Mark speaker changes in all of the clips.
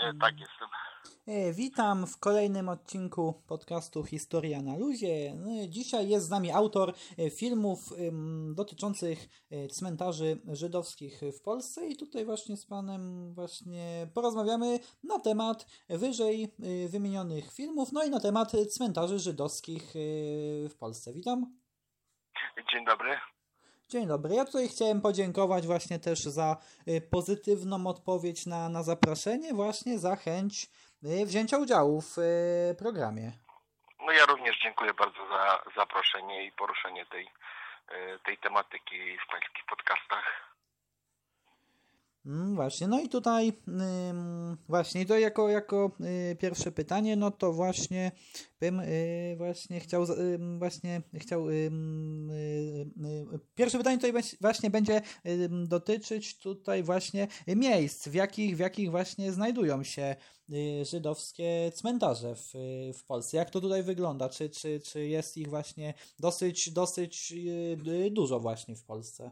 Speaker 1: E, tak, jestem.
Speaker 2: E, witam w kolejnym odcinku podcastu Historia na Luzie. No, dzisiaj jest z nami autor e, filmów dotyczących cmentarzy żydowskich w Polsce i tutaj właśnie z panem właśnie porozmawiamy na temat wyżej wymienionych filmów, no i na temat cmentarzy żydowskich w Polsce. Witam.
Speaker 1: Dzień dobry.
Speaker 2: Dzień dobry. Ja tutaj chciałem podziękować właśnie też za y, pozytywną odpowiedź na, na zaproszenie, właśnie za chęć y, wzięcia udziału w y, programie.
Speaker 1: No ja również dziękuję bardzo za zaproszenie i poruszenie tej, tej tematyki w pańskich podcastach.
Speaker 2: Mm, właśnie, no i tutaj właśnie to jako, jako y, pierwsze pytanie, no to właśnie bym y, właśnie chciał właśnie chciał y, pierwsze pytanie tutaj właśnie będzie dotyczyć tutaj właśnie miejsc, w jakich, w jakich właśnie znajdują się żydowskie cmentarze w, w Polsce. Jak to tutaj wygląda? Czy, czy, czy jest ich właśnie dosyć, dosyć dużo właśnie w Polsce?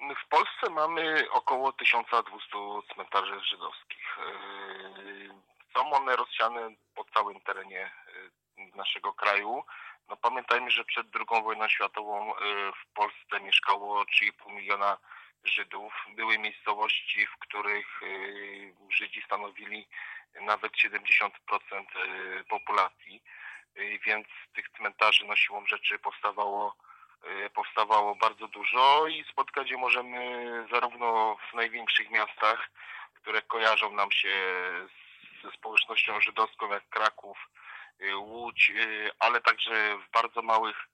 Speaker 1: W Polsce mamy około 1200 cmentarzy żydowskich. Yy, są one rozsiane po całym terenie yy, naszego kraju. No pamiętajmy, że przed II wojną światową yy, w Polsce mieszkało 3,5 miliona Żydów. Były miejscowości, w których Żydzi stanowili nawet 70% populacji, więc tych cmentarzy no siłą rzeczy powstawało powstawało bardzo dużo i spotkać je możemy zarówno w największych miastach, które kojarzą nam się ze społecznością żydowską jak Kraków, y, Łódź, y, ale także w bardzo małych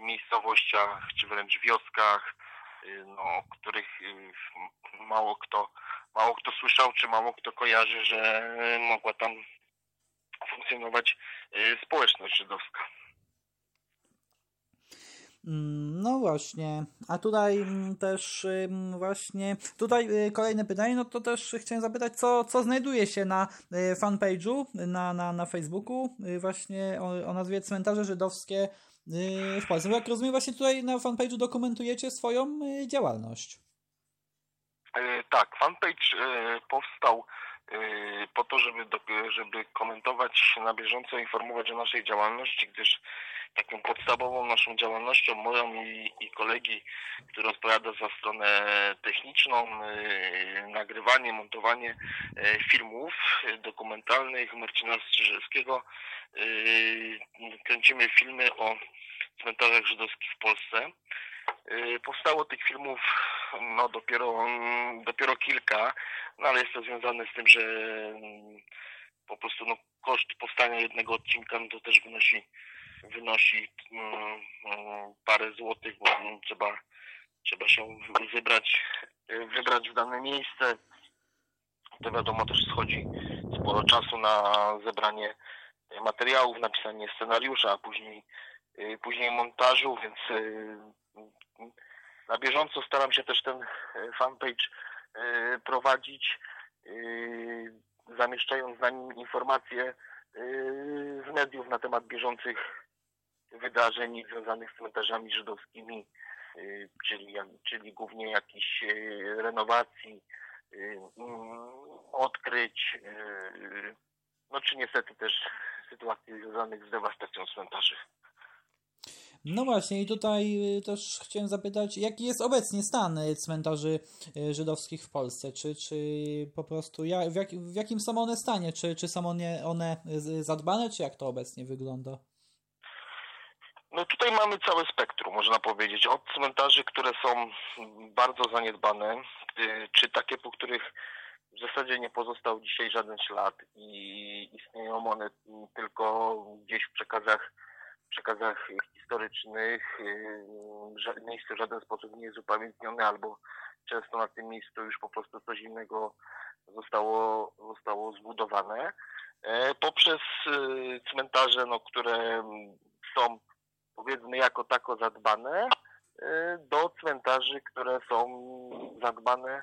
Speaker 1: miejscowościach czy wręcz wioskach, no, o których mało kto, mało kto słyszał, czy mało kto kojarzy, że mogła tam funkcjonować społeczność żydowska.
Speaker 2: Mm, no właśnie, a tutaj mm, też właśnie, tutaj y, kolejne pytanie, no to też chciałem zapytać, co, co znajduje się na y, fanpage'u, na, na, na Facebooku, y, właśnie o, o nazwie Cmentarze Żydowskie w Polsce. Bo jak rozumiem, właśnie tutaj na fanpage'u dokumentujecie swoją działalność.
Speaker 1: Tak, fanpage powstał po to, żeby, żeby komentować na bieżąco, informować o naszej działalności, gdyż taką podstawową naszą działalnością, moją i, i kolegi, który odpowiada za stronę techniczną, yy, nagrywanie, montowanie yy, filmów dokumentalnych Marcina Strzyżewskiego. Yy, kręcimy filmy o cmentarzach żydowskich w Polsce. Powstało tych filmów no, dopiero, dopiero kilka, no, ale jest to związane z tym, że mm, po prostu no, koszt powstania jednego odcinka no, to też wynosi wynosi mm, mm, parę złotych, bo mm, trzeba, trzeba się wybrać, wybrać w dane miejsce. To wiadomo też schodzi sporo czasu na zebranie materiałów, napisanie scenariusza, a później, y, później montażu, więc y, na bieżąco staram się też ten fanpage y, prowadzić, zamieszczając na nim informacje z mediów na temat bieżących wydarzeń związanych z cmentarzami żydowskimi, y, czyli, czyli głównie jakichś y, renowacji, y, mm, odkryć, no czy niestety też sytuacji związanych z dewastacją cmentarzy.
Speaker 2: No właśnie, i tutaj też chciałem zapytać, jaki jest obecnie stan cmentarzy żydowskich w Polsce? Czy, czy po prostu jak, w, jak, w jakim są one stanie? Czy, czy są one, one zadbane, czy jak to obecnie wygląda?
Speaker 1: No tutaj mamy całe spektrum, można powiedzieć. Od cmentarzy, które są bardzo zaniedbane, y, czy takie, po których w zasadzie nie pozostał dzisiaj żaden ślad i istnieją one tylko gdzieś w przekazach, przekazach historycznych. Y, miejsce w żaden sposób nie jest upamiętnione albo często na tym miejscu już po prostu coś innego zostało, zostało zbudowane. E, poprzez y, cmentarze, no, które są powiedzmy jako tako zadbane y, do cmentarzy, które są zadbane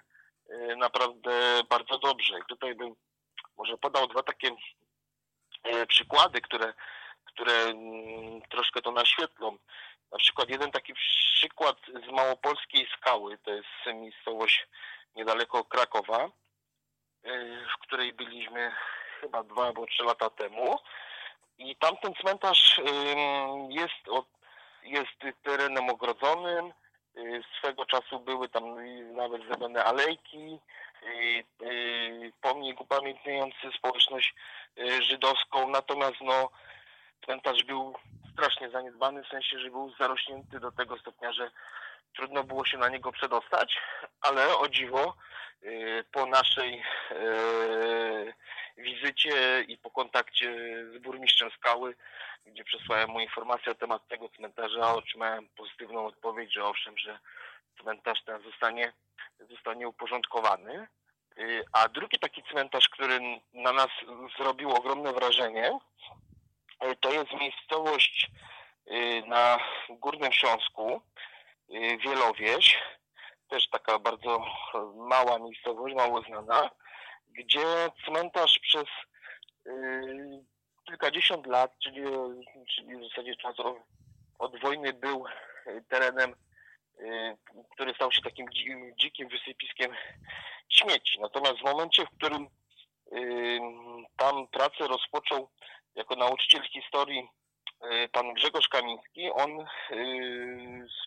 Speaker 1: y, naprawdę bardzo dobrze. I tutaj bym może podał dwa takie y, przykłady, które, które mm, troszkę to naświetlą. Na przykład jeden taki przykład z Małopolskiej Skały, to jest miejscowość niedaleko Krakowa, w której byliśmy chyba dwa albo trzy lata temu. I tamten cmentarz jest, jest terenem ogrodzonym. Swego czasu były tam nawet zrobione alejki, pomnik upamiętniający społeczność żydowską. Natomiast no, cmentarz był strasznie zaniedbany, w sensie, że był zarośnięty do tego stopnia, że trudno było się na niego przedostać, ale o dziwo po naszej wizycie i po kontakcie z burmistrzem Skały, gdzie przesłałem mu informację na temat tego cmentarza, otrzymałem pozytywną odpowiedź, że owszem, że cmentarz ten zostanie, zostanie uporządkowany. A drugi taki cmentarz, który na nas zrobił ogromne wrażenie, to jest miejscowość na Górnym Śląsku, Wielowieś, też taka bardzo mała miejscowość, mało znana, gdzie cmentarz przez yy, kilkadziesiąt lat, czyli, czyli w zasadzie czas od wojny był terenem, yy, który stał się takim dzikim wysypiskiem śmieci. Natomiast w momencie, w którym yy, tam pracę rozpoczął jako nauczyciel historii pan Grzegorz Kamiński, on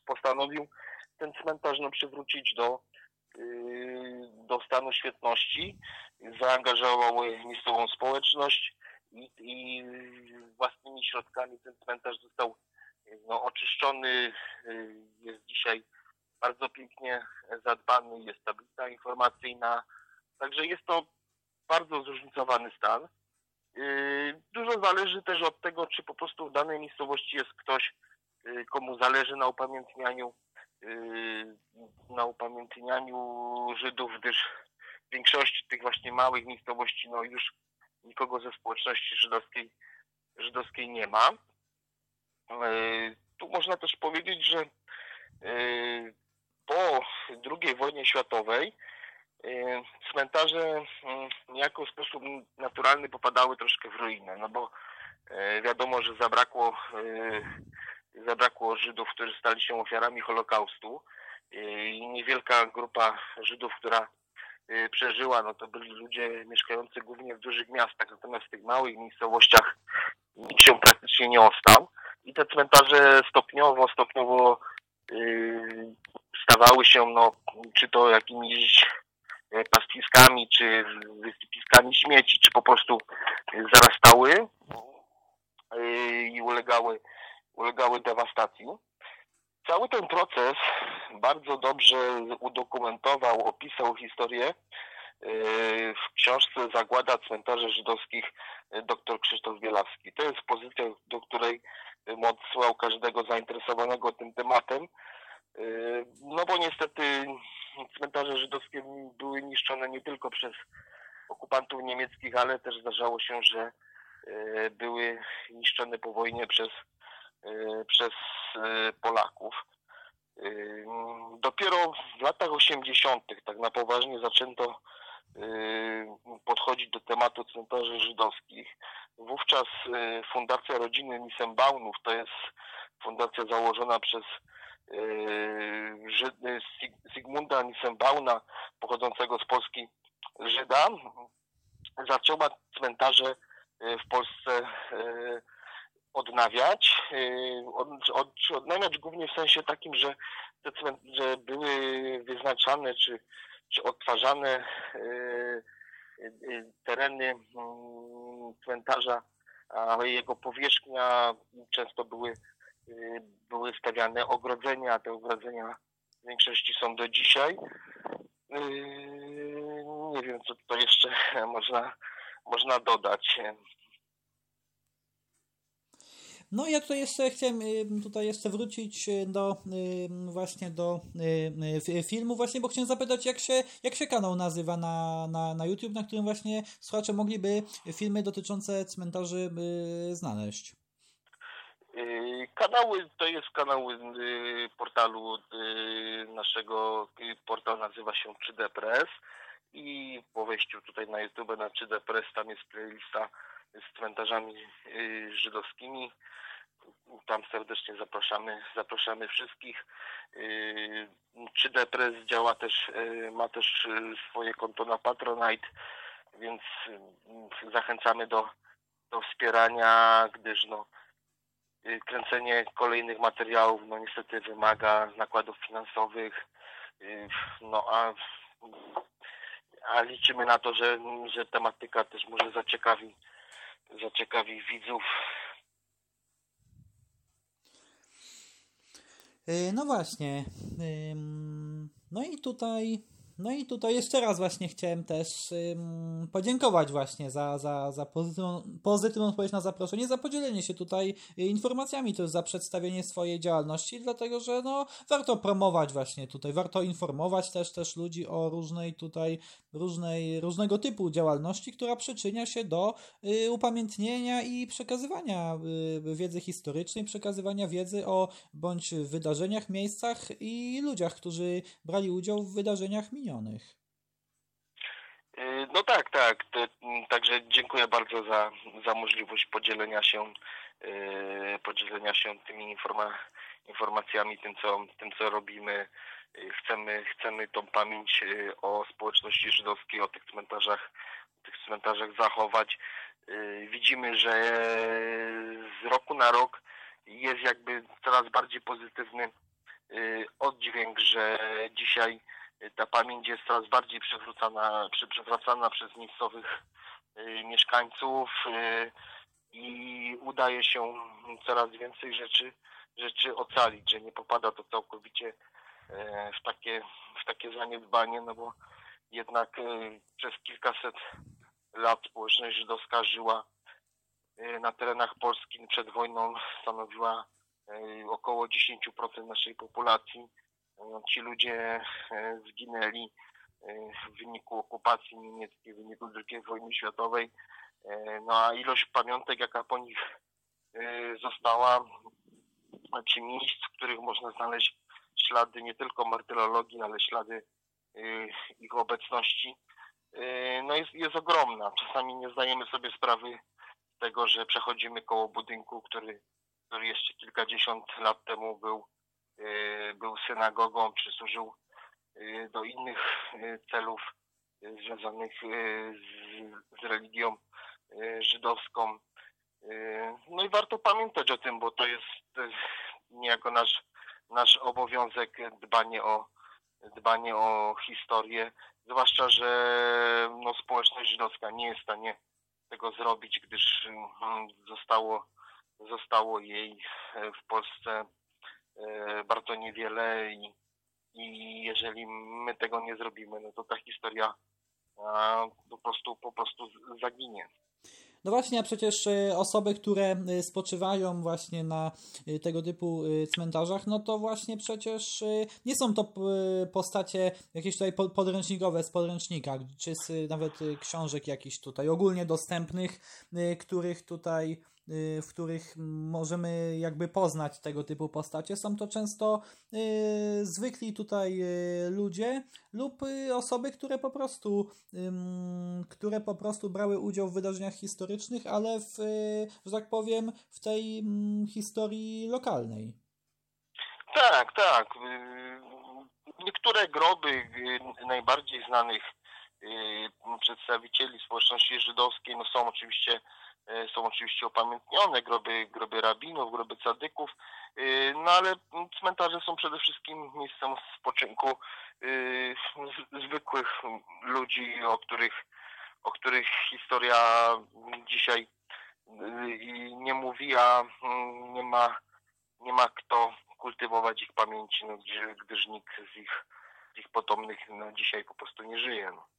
Speaker 1: postanowił ten cmentarz no, przywrócić do, do stanu świetności zaangażował miejscową społeczność i, i własnymi środkami ten cmentarz został no, oczyszczony. Jest dzisiaj bardzo pięknie zadbany, jest tablica informacyjna. Także jest to bardzo zróżnicowany stan. Dużo zależy też od tego, czy po prostu w danej miejscowości jest ktoś, komu zależy na upamiętnianiu na upamiętnianiu Żydów, gdyż większości tych właśnie małych miejscowości no już nikogo ze społeczności żydowskiej, żydowskiej nie ma. E, tu można też powiedzieć, że e, po II wojnie światowej cmentarze niejako w sposób naturalny popadały troszkę w ruinę, no bo wiadomo, że zabrakło, zabrakło Żydów, którzy stali się ofiarami Holokaustu. I niewielka grupa Żydów, która Y, przeżyła, no to byli ludzie mieszkający głównie w dużych miastach, natomiast w tych małych miejscowościach nikt się praktycznie nie ostał. I te cmentarze stopniowo, stopniowo yy, stawały się, no, czy to jakimiś y, pastwiskami, czy wysypiskami śmieci, czy po prostu zarastały yy, i ulegały, ulegały dewastacji. Cały ten proces bardzo dobrze udokumentował, opisał historię e, w książce Zagłada cmentarzy żydowskich e, dr Krzysztof Bielawski. To jest pozycja, do której odsyłał każdego zainteresowanego tym tematem. E, no bo niestety cmentarze żydowskie były niszczone nie tylko przez okupantów niemieckich, ale też zdarzało się, że były niszczone po wojnie przez przez y, Polaków. Y, dopiero w latach 80. tak na poważnie zaczęto podchodzić do tematu cmentarzy żydowskich. Wówczas Fundacja Rodziny Nissenbaumów, to jest fundacja założona przez Zygmunda Nissenbauna, pochodzącego z Polski Żyda, zaczęła cmentarze w Polsce odnawiać. Y, od, od, odnawiać głównie w sensie takim, że że były wyznaczane czy, czy odtwarzane y, y, tereny mm, cmentarza, a jego powierzchnia często były, były stawiane ogrodzenia, te ogrodzenia w większości są do dzisiaj. Nie wiem, co to jeszcze można, można dodać.
Speaker 2: No ja tutaj jeszcze chciałem tutaj jeszcze wrócić y, do właśnie do filmu właśnie, bo chciałem zapytać jak się, jak się kanał nazywa na, na, na YouTube, na którym właśnie słuchacze mogliby filmy dotyczące cmentarzy znaleźć.
Speaker 1: Y, kanały to jest kanał portalu naszego, portal nazywa się 3D Press i po wejściu tutaj na YouTube na 3D Press tam jest playlista z cmentarzami żydowskimi tam serdecznie zapraszamy, zapraszamy wszystkich. 3D Press działa też, ma też swoje konto na Patronite, więc zachęcamy do, do wspierania, gdyż no, kręcenie kolejnych materiałów no niestety wymaga nakładów finansowych, no a, a liczymy na to, że, że tematyka też może zaciekawi, zaciekawi widzów.
Speaker 2: Y, no właśnie. No i tutaj no i tutaj jeszcze raz właśnie chciałem też ym, podziękować właśnie za, za, za pozytywną, pozytywną odpowiedź na zaproszenie, za podzielenie się tutaj informacjami, też za przedstawienie swojej działalności, dlatego że no, warto promować właśnie tutaj, warto informować też też ludzi o różnej tutaj, różnej, różnego typu działalności, która przyczynia się do y, upamiętnienia i przekazywania y, wiedzy historycznej, przekazywania wiedzy o bądź wydarzeniach, miejscach i ludziach, którzy brali udział w wydarzeniach minionych
Speaker 1: Y, no tak, tak. Także dziękuję bardzo za, za możliwość podzielenia się y, podzielenia się tymi informa informacjami, tym co, tym co robimy. Y, chcemy, chcemy tą pamięć o społeczności żydowskiej, o tych cmentarzach, tych cmentarzach zachować. Widzimy, że z roku na rok jest jakby coraz bardziej pozytywny oddźwięk, że dzisiaj ta pamięć jest coraz bardziej przywrócana, przywracana przez miejscowych y, mieszkańców y, i udaje się coraz więcej rzeczy, rzeczy ocalić, że nie popada to całkowicie y, w takie, w takie zaniedbanie, no bo jednak przez kilkaset lat społeczność żydowska żyła na terenach Polski przed wojną stanowiła około 10% naszej populacji ci ludzie e, zginęli e, w wyniku okupacji niemieckiej, w wyniku II wojny światowej. E, no a ilość pamiątek, jaka po nich została, czy miejsc, w których można znaleźć ślady nie tylko martyrologii, ale ślady ich obecności, no jest, jest ogromna. Czasami nie zdajemy sobie sprawy z tego, że przechodzimy koło budynku, który, który jeszcze kilkadziesiąt lat temu był był synagogą, czy służył y, do innych y, celów związanych z, z religią żydowską. No i warto pamiętać o tym, bo to jest niejako nasz, nasz obowiązek dbanie o, dbanie o historię, zwłaszcza, że no, społeczność żydowska nie jest w stanie tego zrobić, gdyż mm, zostało, zostało jej w Polsce bardzo niewiele i, i jeżeli my tego nie zrobimy, no to ta historia po prostu, po prostu zaginie.
Speaker 2: No właśnie, a przecież e, osoby, które e, spoczywają właśnie na tego typu cmentarzach, no to właśnie przecież nie są to postacie jakieś tutaj podręcznikowe z podręcznika, czy z nawet książek jakichś tutaj ogólnie dostępnych, których tutaj w których możemy jakby poznać tego typu postacie. Są to często y, zwykli tutaj y, ludzie lub osoby, które po prostu które po prostu brały udział w wydarzeniach historycznych, ale w, że tak powiem, w tej historii lokalnej.
Speaker 1: Tak, tak. Niektóre groby najbardziej znanych przedstawicieli społeczności żydowskiej no są oczywiście są oczywiście opamiętnione, groby, groby rabinów, groby cadyków, e, no ale cmentarze są przede wszystkim miejscem spoczynku e, zwykłych ludzi, o których, o których historia dzisiaj nie mówi, a nie ma, nie ma kto kultywować ich pamięci, no, gdyż nikt z ich, z ich potomnych no, dzisiaj po prostu nie żyje. No.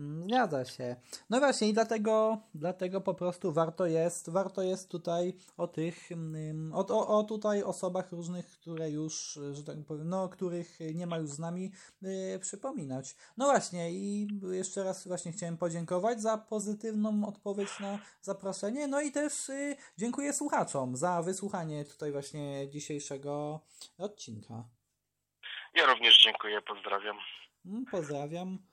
Speaker 2: Zgadza się. No właśnie i dlatego, dlatego po prostu warto jest, warto jest tutaj o tych, mm, o, o, o tutaj osobach różnych, które już, że tak powiem, no, których nie ma już z nami, yy, przypominać. No właśnie i jeszcze raz właśnie chciałem podziękować za pozytywną odpowiedź na zaproszenie, no i też yy, dziękuję słuchaczom za wysłuchanie tutaj właśnie dzisiejszego odcinka.
Speaker 1: Ja również dziękuję, pozdrawiam.
Speaker 2: Mm, pozdrawiam.